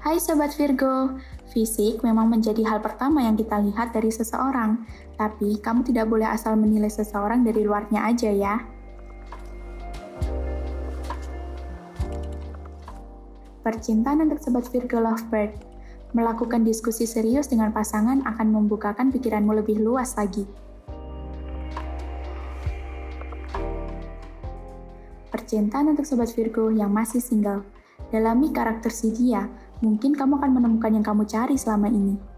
Hai Sobat Virgo, fisik memang menjadi hal pertama yang kita lihat dari seseorang, tapi kamu tidak boleh asal menilai seseorang dari luarnya aja ya. Percintaan untuk Sobat Virgo Lovebird Melakukan diskusi serius dengan pasangan akan membukakan pikiranmu lebih luas lagi. Percintaan untuk Sobat Virgo yang masih single Dalami karakter si dia, mungkin kamu akan menemukan yang kamu cari selama ini.